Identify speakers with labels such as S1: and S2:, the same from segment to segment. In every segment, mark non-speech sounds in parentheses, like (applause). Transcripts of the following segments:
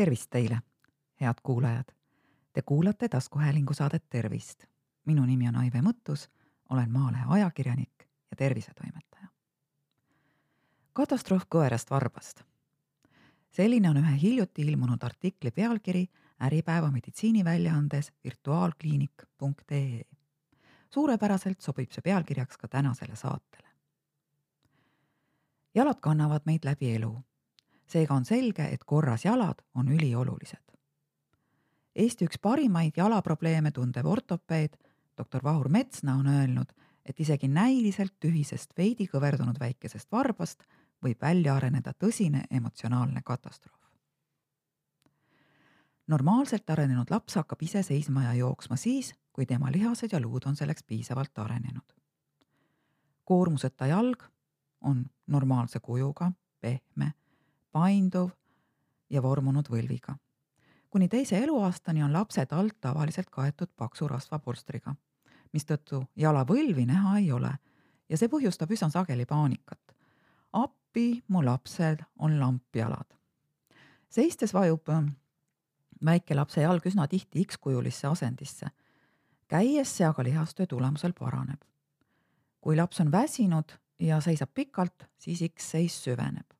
S1: tervist teile, head kuulajad. Te kuulate taskuhäälingu saadet Tervist. minu nimi on Aive Mõttus, olen Maalehe ajakirjanik ja tervisetoimetaja. katastroof kõverast varbast. selline on ühe hiljuti ilmunud artikli pealkiri Äripäeva meditsiiniväljaandes virtuaalkliinik.ee. suurepäraselt sobib see pealkirjaks ka tänasele saatele. jalad kannavad meid läbi elu seega on selge, et korras jalad on üliolulised. Eesti üks parimaid jalaprobleeme tundev ortopeed, doktor Vahur Metsna on öelnud, et isegi näiliselt tühisest veidi kõverdunud väikesest varbast võib välja areneda tõsine emotsionaalne katastroof. normaalselt arenenud laps hakkab ise seisma ja jooksma siis, kui tema lihased ja luud on selleks piisavalt arenenud. koormuseta jalg on normaalse kujuga, pehme painduv ja vormunud võlviga. kuni teise eluaastani on lapse tald tavaliselt kaetud paksu rasvapolstriga, mistõttu jalavõlvi näha ei ole ja see põhjustab üsna sageli paanikat. appi, mu lapsel on lampjalad. seistes vajub väike lapse jalg üsna tihti X-kujulisse asendisse. käies see aga lihastöö tulemusel paraneb. kui laps on väsinud ja seisab pikalt, siis X-seis süveneb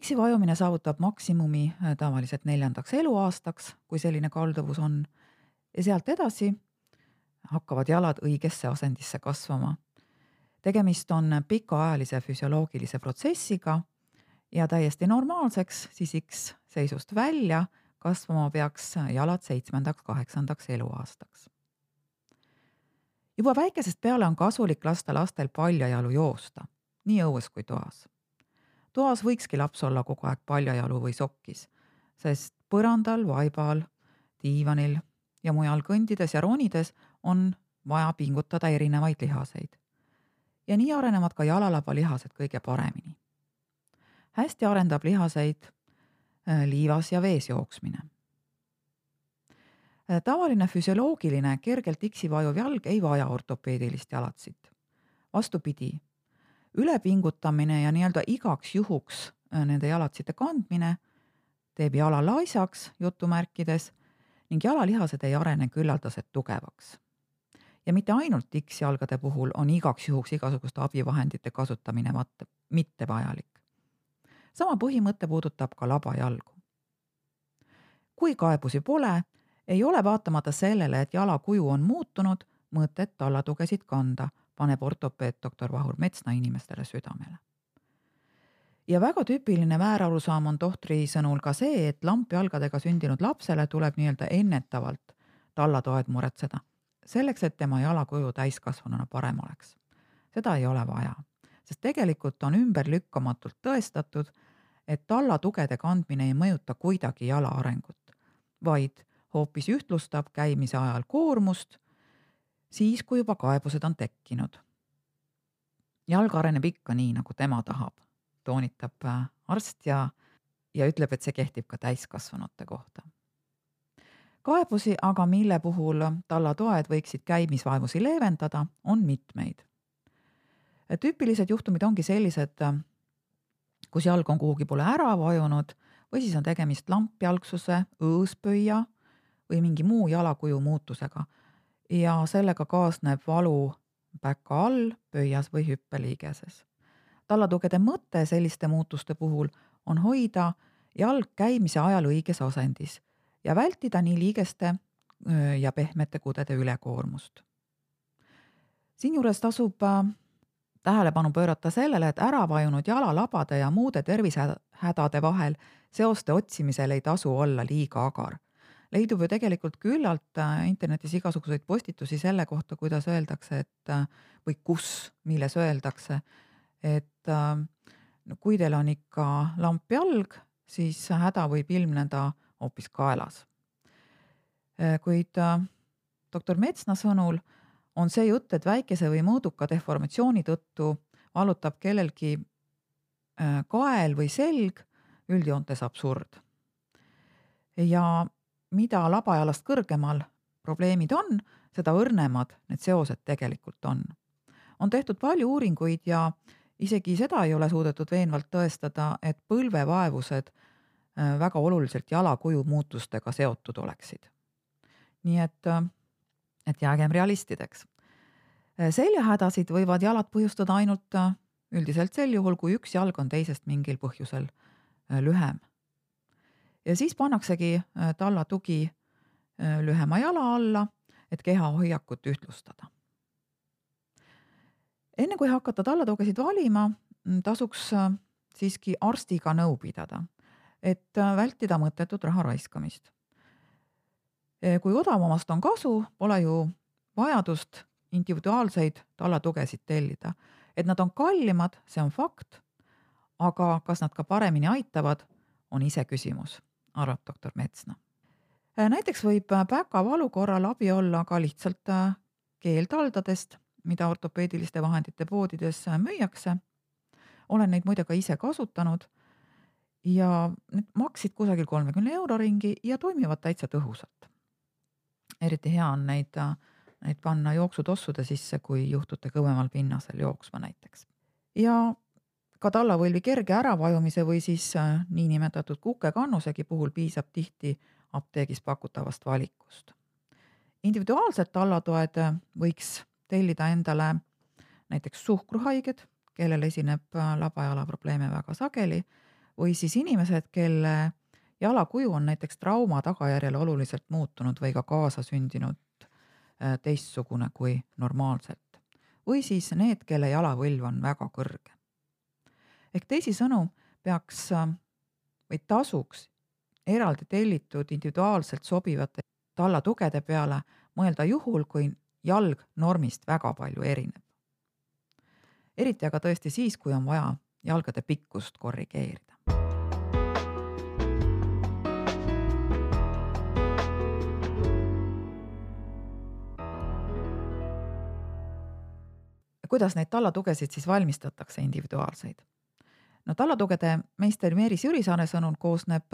S1: X-i vajumine saavutab maksimumi äh, tavaliselt neljandaks eluaastaks, kui selline kalduvus on, ja sealt edasi hakkavad jalad õigesse asendisse kasvama. tegemist on pikaajalise füsioloogilise protsessiga ja täiesti normaalseks siis X seisust välja kasvama peaks jalad seitsmendaks-kaheksandaks eluaastaks. juba väikesest peale on kasulik lasta lastel paljajalu joosta, nii õues kui toas toas võikski laps olla kogu aeg paljajalu või sokkis, sest põrandal, vaibal, diivanil ja mujal kõndides ja ronides on vaja pingutada erinevaid lihaseid. ja nii arenevad ka jalalaba lihased kõige paremini. hästi arendab lihaseid äh, liivas ja vees jooksmine. Äh, tavaline füsioloogiline kergelt iksi vajuv jalg ei vaja ortopeedilist jalatsit. vastupidi ülepingutamine ja nii-öelda igaks juhuks äh, nende jalatsite kandmine teeb jala laisaks jutumärkides ning jalalihased ei arene küllaldaselt tugevaks. ja mitte ainult X-jalgade puhul on igaks juhuks igasuguste abivahendite kasutamine vaata mitte vajalik. sama põhimõte puudutab ka labajalgu. kui kaebusi pole, ei ole vaatamata sellele, et jala kuju on muutunud, mõtet tallatugesid kanda paneb ortopeed doktor Vahur Metsna inimestele südamele. ja väga tüüpiline väärarusaam on tohtri sõnul ka see, et lampjalgadega sündinud lapsele tuleb nii-öelda ennetavalt tallatoed muretseda, selleks et tema jalakuju täiskasvanuna parem oleks. seda ei ole vaja, sest tegelikult on ümberlükkamatult tõestatud, et tallatugede kandmine ei mõjuta kuidagi jala arengut, vaid hoopis ühtlustab käimise ajal koormust siis, kui juba kaebused on tekkinud. jalg areneb ikka nii, nagu tema tahab, toonitab äh, arst ja, ja ütleb, et see kehtib ka täiskasvanute kohta. kaebusi aga, mille puhul tallatoed võiksid käimisvaevusi leevendada, on mitmeid. tüüpilised juhtumid ongi sellised, kus jalg on kuhugi poole ära vajunud või siis on tegemist lampjalgsuse, õõspöia või mingi muu jalakuju muutusega ja sellega kaasneb valu päka all, pöias või hüppeliigeses. tallatugede mõte selliste muutuste puhul on hoida jalg käimise ajal õiges asendis ja vältida nii liigeste ja pehmete kudede ülekoormust. siinjuures tasub äh, tähelepanu pöörata sellele, et ära vajunud jalalabade ja muude tervisehädade vahel seoste otsimisel ei tasu olla liiga agar leidub ju tegelikult küllalt äh, internetis igasuguseid postitusi selle kohta, kuidas öeldakse, et äh, või kus, milles öeldakse, et äh, no kui teil on ikka lamp jalg, siis häda võib ilmneda hoopis kaelas. kuid doktor Metsna sõnul on see jutt, et väikese või mõõduka deformatsiooni tõttu valutab kellelgi kael või selg, üldjoontes absurd. ja mida labajalast kõrgemal probleemid on, seda õrnemad need seosed tegelikult on. on tehtud palju uuringuid ja isegi seda ei ole suudetud veenvalt tõestada, et põlvevaevused äh, väga oluliselt jalakuju muutustega seotud oleksid. nii et, äh, et jäägem realistideks. seljahädasid võivad jalad põhjustada ainult üldiselt sel juhul, kui üks jalg on teisest mingil põhjusel lühem. Ja siis pannaksegi tallatugi lühema jala alla, et keha hoiakut ühtlustada enne kui hakata tallatugesid valima, mm, tasuks äh, siiski arstiga nõu pidada, et äh, vältida mõttetut raha raiskamist. Äh, kui odavamast on kasu, pole ju vajadust individuaalseid tallatugesid tellida. et nad on kallimad, see on fakt. aga kas nad ka paremini aitavad, on iseküsimus, arvab doktor Metsna. näiteks võib päkavalu korral abi olla ka lihtsalt keel taldadest mida ortopeediliste vahendite poodides müüakse. olen neid muide ka ise kasutanud ja need maksid kusagil kolmekümne euro ringi ja toimivad täitsa tõhusalt. eriti hea on neid, neid panna jooksutossude sisse, kui juhtute kõvemal pinnasel jooksma näiteks. ja ka tallavõlvi kerge äravajumise või siis äh, niinimetatud kukekannusegi puhul piisab tihti apteegis pakutavast valikust. individuaalsed tallatoed võiks tellida endale näiteks suhkruhaiged, kellel esineb äh, labajala probleeme väga sageli, või siis inimesed, kelle jalakuju on näiteks trauma tagajärjel oluliselt muutunud või ka kaasasündinud äh, teistsugune kui normaalselt. või siis need, kelle jalavõlv on väga kõrge. Ehk teisisõnu peaks äh, või tasuks eraldi tellitud individuaalselt sobivate tallatugede peale mõelda juhul, kui jalg normist väga palju erineb. eriti aga tõesti siis, kui on vaja jalgade pikkust korrigeerida. kuidas neid tallatugesid siis valmistatakse individuaalseid? No tallatugede meister Meeris Jürisaare sõnul koosneb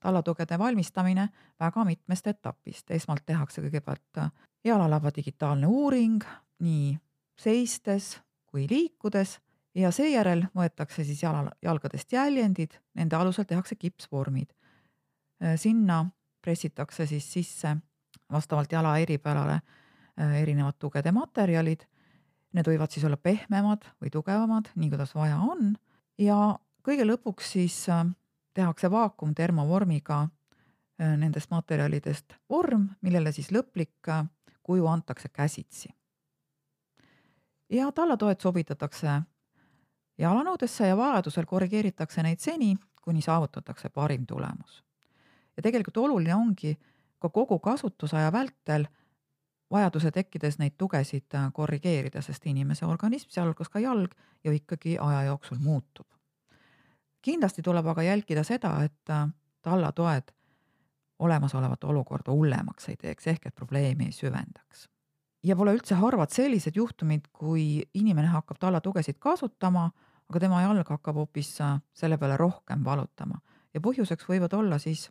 S1: tallatugede valmistamine väga mitmest etapist. esmalt tehakse kõigepealt jalalava digitaalne uuring nii seistes kui liikudes ja seejärel võetakse siis jala, jalgadest jäljendid, nende alusel tehakse kipsvormid. sinna pressitakse siis sisse vastavalt jala eripärale erinevad tugede materjalid. Need võivad siis olla pehmemad või tugevamad, nii kuidas vaja on ja kõige lõpuks siis tehakse vaakumtermovormiga äh, nendest materjalidest vorm, millele siis lõplik äh, kuju antakse käsitsi. ja tallatoed sobitatakse jalanõudesse ja vajadusel korrigeeritakse neid seni, kuni saavutatakse parim tulemus. ja tegelikult oluline ongi ka kogu kasutusaja vältel vajaduse tekkides neid tugesid äh, korrigeerida, sest inimese organism, sealhulgas ka jalg, ju ikkagi aja jooksul muutub kindlasti tuleb aga jälgida seda, et äh, tallatoed olemasolevat olukorda hullemaks ei teeks, ehk et probleemi ei süvendaks. ja pole üldse harvad sellised juhtumid, kui inimene hakkab tallatugesid kasutama, aga tema jalg hakkab hoopis äh, selle peale rohkem valutama ja põhjuseks võivad olla siis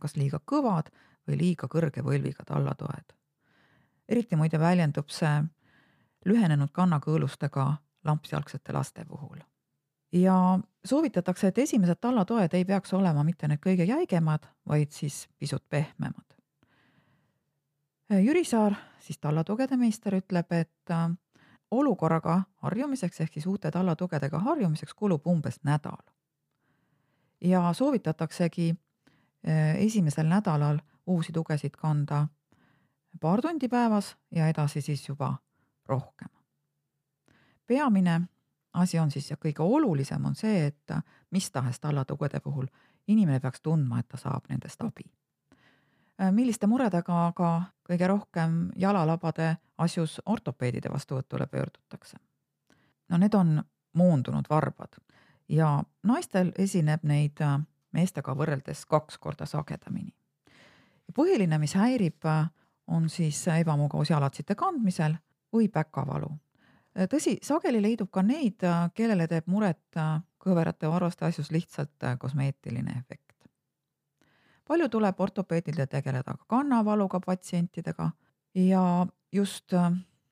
S1: kas liiga kõvad või liiga kõrge võlviga tallatoed. Eriti muide väljendub see lühenenud kannakõõlustega lampsjalgsete laste puhul ja soovitatakse, et esimesed tallatoed ei peaks olema mitte need kõige jäigemad, vaid siis pisut pehmemad. Jüri Saar, siis tallatugede meister, ütleb, et äh, olukorraga harjumiseks ehk siis uute tallatugedega harjumiseks kulub umbes nädal. ja soovitataksegi äh, esimesel nädalal uusi tugesid kanda paar tundi päevas ja edasi siis juba rohkem. peamine asi on siis ja kõige olulisem on see, et mis tahes tallatugede puhul inimene peaks tundma, et ta saab nendest abi. Milliste muredega aga kõige rohkem jalalabade asjus ortopeedide vastuvõtule pöördutakse? no need on moondunud varbad ja naistel esineb neid meestega võrreldes kaks korda sagedamini. põhiline, mis häirib, äh, on siis ebamugavus jalatsite kandmisel või päkavalu tõsi, sageli leidub ka neid, kellele teeb muret kõverate varvaste asjus lihtsalt kosmeetiline efekt. palju tuleb ortopeedidel tegeleda ka kannavaluga patsientidega ja just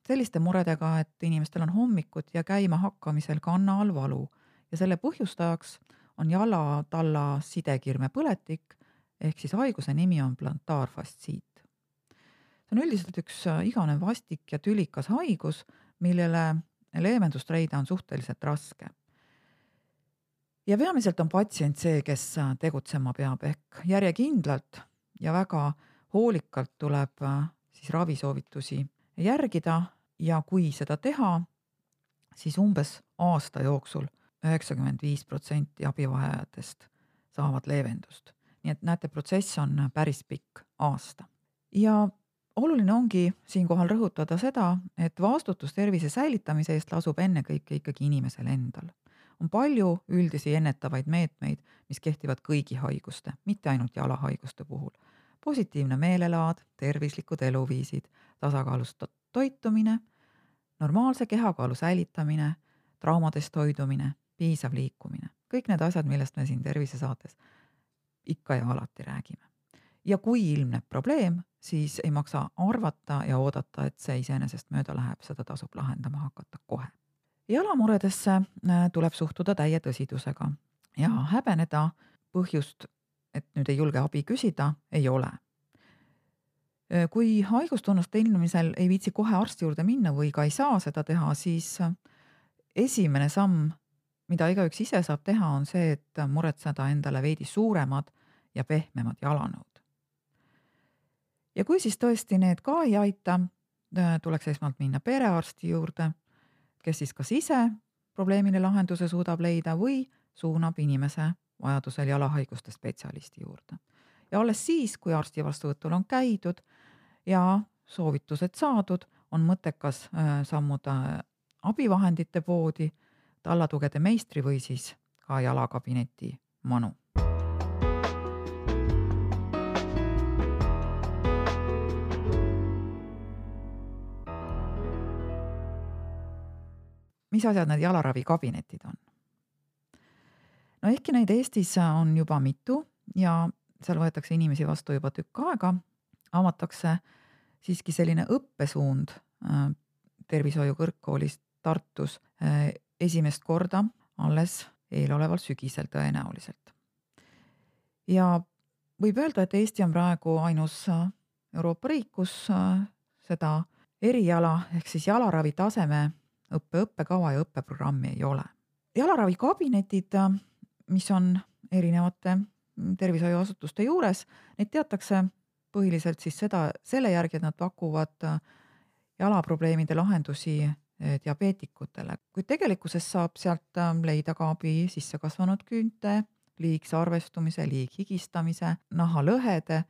S1: selliste muredega, et inimestel on hommikud ja käima hakkamisel kanna all valu ja selle põhjustajaks on jala-talla sidekirme põletik ehk siis haiguse nimi on plantaarfastsiit. See on üldiselt üks iganev vastik ja tülikas haigus, millele leevendust leida on suhteliselt raske. ja peamiselt on patsient see, kes tegutsema peab, ehk järjekindlalt ja väga hoolikalt tuleb siis ravisoovitusi järgida ja kui seda teha, siis umbes aasta jooksul üheksakümmend viis protsenti abivajajatest saavad leevendust. nii et näete, protsess on päris pikk, aasta. ja oluline ongi siinkohal rõhutada seda, et vastutus tervise säilitamise eest lasub ennekõike ikkagi inimesel endal. on palju üldisi ennetavaid meetmeid, mis kehtivad kõigi haiguste, mitte ainult jalahaiguste puhul. positiivne meelelaad, tervislikud eluviisid, tasakaalustatud toitumine, normaalse kehakaalu säilitamine, traumadest hoidumine, piisav liikumine, kõik need asjad, millest me siin tervisesaates ikka ja alati räägime. Ja kui ilmneb probleem, siis ei maksa arvata ja oodata, et see iseenesest mööda läheb, seda tasub lahendama hakata kohe. jalamuredesse äh, tuleb suhtuda täie tõsidusega ja häbeneda põhjust, et nüüd ei julge abi küsida, ei ole. Äh, kui haigustunnuste ilmnemisel ei viitsi kohe arsti juurde minna või ka ei saa seda teha, siis äh, esimene samm, mida igaüks ise saab teha, on see, et muretseda endale veidi suuremad ja pehmemad jalanõud ja kui siis tõesti need ka ei aita, äh, tuleks esmalt minna perearsti juurde, kes siis kas ise probleemile lahenduse suudab leida või suunab inimese vajadusel jalahaiguste spetsialisti juurde. ja alles siis, kui arsti vastuvõtul on käidud ja soovitused saadud, on mõttekas äh, sammuda abivahendite poodi, tallatugede meistri või siis ka jalakabineti manu mis asjad need jalaravikabinetid on? no ehkki neid Eestis on juba mitu ja seal võetakse inimesi vastu juba tükk aega, avatakse siiski selline õppesuund äh, tervishoiu kõrgkoolis Tartus äh, esimest korda alles eeloleval sügisel tõenäoliselt. ja võib öelda, et Eesti on praegu ainus äh, Euroopa riik, kus seda eriala ehk siis jalaravi taseme õppe õppekava ja õppeprogrammi ei ole. jalaravikabinetid, mis on erinevate tervishoiuasutuste juures, neid teatakse põhiliselt siis seda, selle järgi, et nad pakuvad jalaprobleemide lahendusi eh, diabeetikutele, kuid tegelikkuses saab sealt leida ka abi sissekasvanud küünte, liigse arvestumise, liighigistamise, nahalõhede,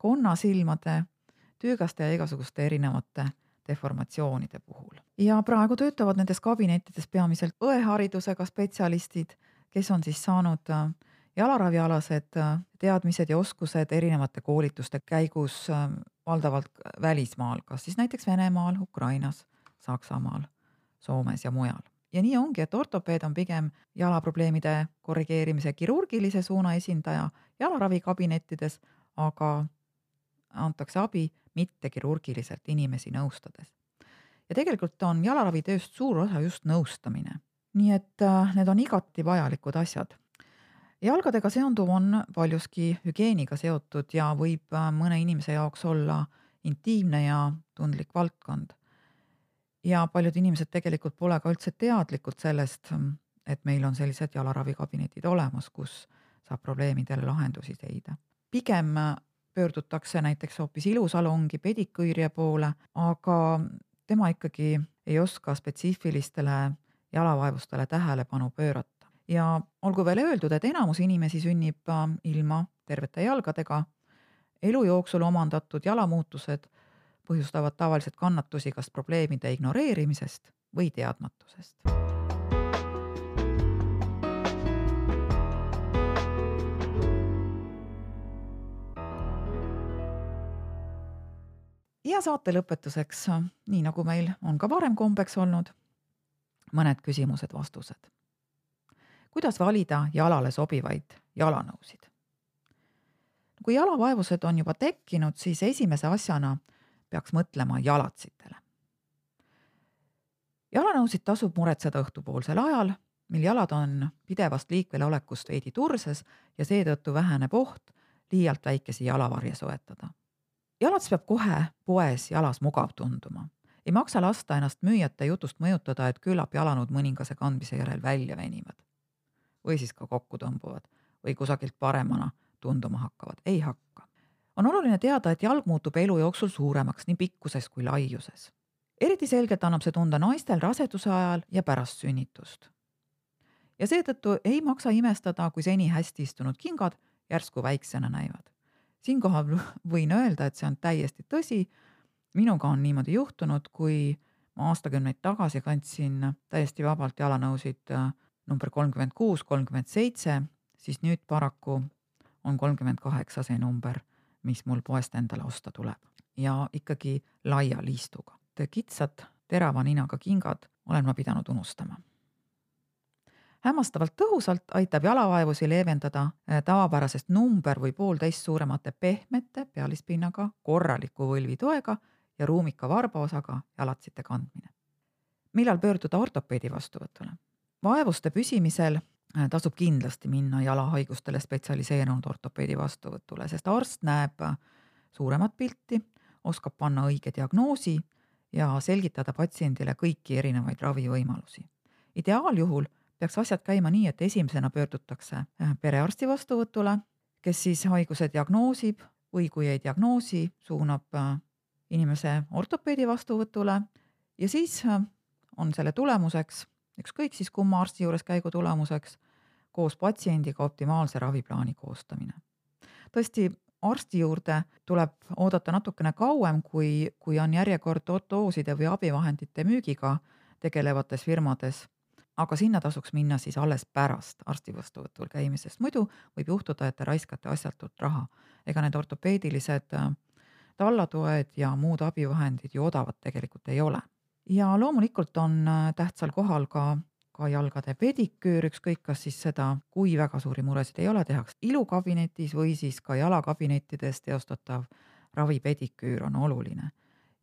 S1: konnasilmade, tüügaste ja igasuguste erinevate deformatsioonide puhul. ja praegu töötavad nendes kabinettides peamiselt õeharidusega spetsialistid, kes on siis saanud äh, jalaravialased äh, teadmised ja oskused erinevate koolituste käigus äh, valdavalt välismaal, kas siis näiteks Venemaal, Ukrainas, Saksamaal, Soomes ja mujal. ja nii ongi, et ortopeed on pigem jalaprobleemide korrigeerimise kirurgilise suuna esindaja jalaravikabinettides, aga antakse abi mitte kirurgiliselt inimesi nõustades. ja tegelikult on jalaravitööst suur osa just nõustamine. nii et äh, need on igati vajalikud asjad. jalgadega seonduv on paljuski hügieeniga seotud ja võib äh, mõne inimese jaoks olla intiimne ja tundlik valdkond. ja paljud inimesed tegelikult pole ka üldse teadlikud sellest, et meil on sellised jalaravikabinetid olemas, kus saab probleemidele lahendusi leida. pigem pöördutakse näiteks hoopis ilusalongi pediküüri poole, aga tema ikkagi ei oska spetsiifilistele jalavaevustele tähelepanu pöörata. ja olgu veel öeldud, et enamus inimesi sünnib ilma tervete jalgadega. elu jooksul omandatud jalamuutused põhjustavad tavaliselt kannatusi kas probleemide ignoreerimisest või teadmatusest ja saate lõpetuseks, nii nagu meil on ka varem kombeks olnud, mõned küsimused-vastused. kuidas valida jalale sobivaid jalanõusid? kui jalavaevused on juba tekkinud, siis esimese asjana peaks mõtlema jalatsitele. jalanõusid tasub muretseda õhtupoolsel ajal, mil jalad on pidevast liikvelolekust veidi turses ja seetõttu väheneb oht liialt väikesi jalavarje soetada. Jalats peab kohe poes jalas mugav tunduma. ei maksa lasta ennast müüjate jutust mõjutada, et küllap jalanud mõningase kandmise järel välja venivad. või siis ka kokku tõmbuvad või kusagilt paremana tunduma hakkavad, ei hakka. on oluline teada, et jalg muutub elu jooksul suuremaks nii pikkuses kui laiuses. eriti selgelt annab see tunda naistel raseduse ajal ja pärast sünnitust ja seetõttu ei maksa imestada, kui seni hästi istunud kingad järsku väiksena näivad. Siinkohal (laughs) võin öelda, et see on täiesti tõsi. minuga on niimoodi juhtunud, kui ma aastakümneid tagasi kandsin täiesti vabalt jalanõusid äh, number kolmkümmend kuus, kolmkümmend seitse, siis nüüd paraku on kolmkümmend kaheksa see number, mis mul poest endale osta tuleb ja ikkagi laia liistuga. kitsad terava ninaga kingad olen ma pidanud unustama hämmastavalt tõhusalt aitab jalavaevusi leevendada äh, tavapärasest number või poolteist suuremate pehmete pealispinnaga korraliku võlvi toega ja ruumika varbaosaga jalatsite kandmine. millal pöörduda ortopeedi vastuvõtule? vaevuste püsimisel äh, tasub kindlasti minna jalahaigustele spetsialiseerunud ortopeedi vastuvõtule, sest arst näeb äh, suuremat pilti, oskab panna õige diagnoosi ja selgitada patsiendile kõiki erinevaid ravivõimalusi. ideaaljuhul peaks asjad käima nii, et esimesena pöördutakse äh, perearsti vastuvõtule, kes siis haiguse diagnoosib või kui ei diagnoosi, suunab äh, inimese ortopeedi vastuvõtule ja siis äh, on selle tulemuseks, ükskõik siis kumma arsti juures käigu tulemuseks, koos patsiendiga optimaalse raviplaani koostamine. tõesti, arsti juurde tuleb oodata natukene kauem, kui, kui on järjekord ortooside või abivahendite müügiga tegelevates firmades aga sinna tasuks minna siis alles pärast arsti vastuvõtul käimisest, muidu võib juhtuda, et te raiskate asjatult raha. ega need ortopeedilised äh, tallatoed ja muud abivahendid ju odavad tegelikult ei ole. ja loomulikult on äh, tähtsal kohal ka ka jalgade pediküür, ükskõik kas siis seda, kui väga suuri muresid ei ole, tehakse ilukabinetis või siis ka jalakabinettides teostatav ravipediküür on oluline.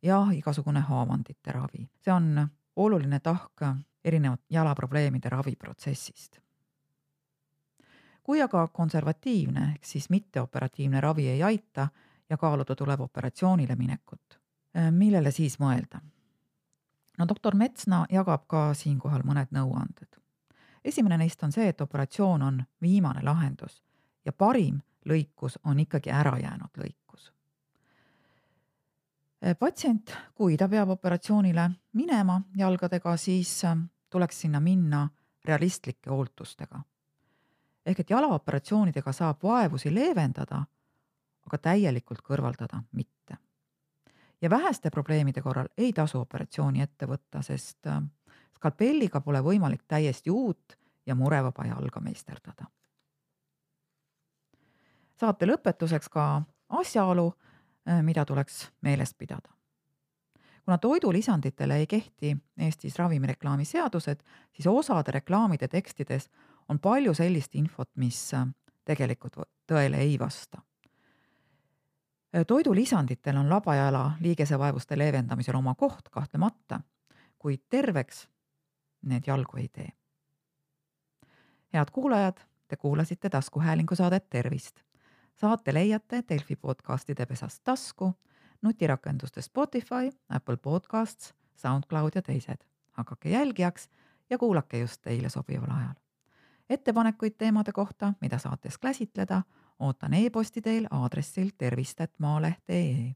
S1: ja igasugune haavandite ravi, see on oluline tahk erinevat jalaprobleemide raviprotsessist. kui aga konservatiivne ehk siis mitteoperatiivne ravi ei aita ja kaaluda tuleb operatsioonile minekut, äh, millele siis mõelda? no doktor Metsna jagab ka siinkohal mõned nõuanded. esimene neist on see, et operatsioon on viimane lahendus ja parim lõikus on ikkagi ära jäänud lõikus. Äh, patsient, kui ta peab operatsioonile minema jalgadega, siis äh, tuleks sinna minna realistlike ootustega. ehk et jalaoperatsioonidega saab vaevusi leevendada, aga täielikult kõrvaldada mitte. ja väheste probleemide korral ei tasu operatsiooni ette võtta, sest äh, skalpelliga pole võimalik täiesti uut ja murevaba jalga meisterdada. saate lõpetuseks ka asjaolu, äh, mida tuleks meeles pidada kuna toidulisanditele ei kehti Eestis ravimireklaami seadused, siis osade reklaamide tekstides on palju sellist infot, mis äh, tegelikult tõele ei vasta. Äh, toidulisanditel on labajala liigesevaevuste leevendamisel oma koht kahtlemata, kuid terveks need jalgu ei tee. head kuulajad, te kuulasite taskuhäälingu saadet Tervist. saate leiate Delfi podcastide pesast tasku nutirakenduste Spotify, Apple Podcasts, SoundCloud ja teised. hakake jälgijaks ja kuulake just teile sobival ajal. ettepanekuid teemade kohta, mida saates käsitleda, ootan e-posti teel aadressil tervist.maaleht.ee.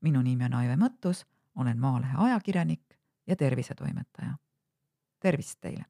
S1: minu nimi on Aive Mõttus, olen Maalehe ajakirjanik ja tervisetoimetaja. tervist teile!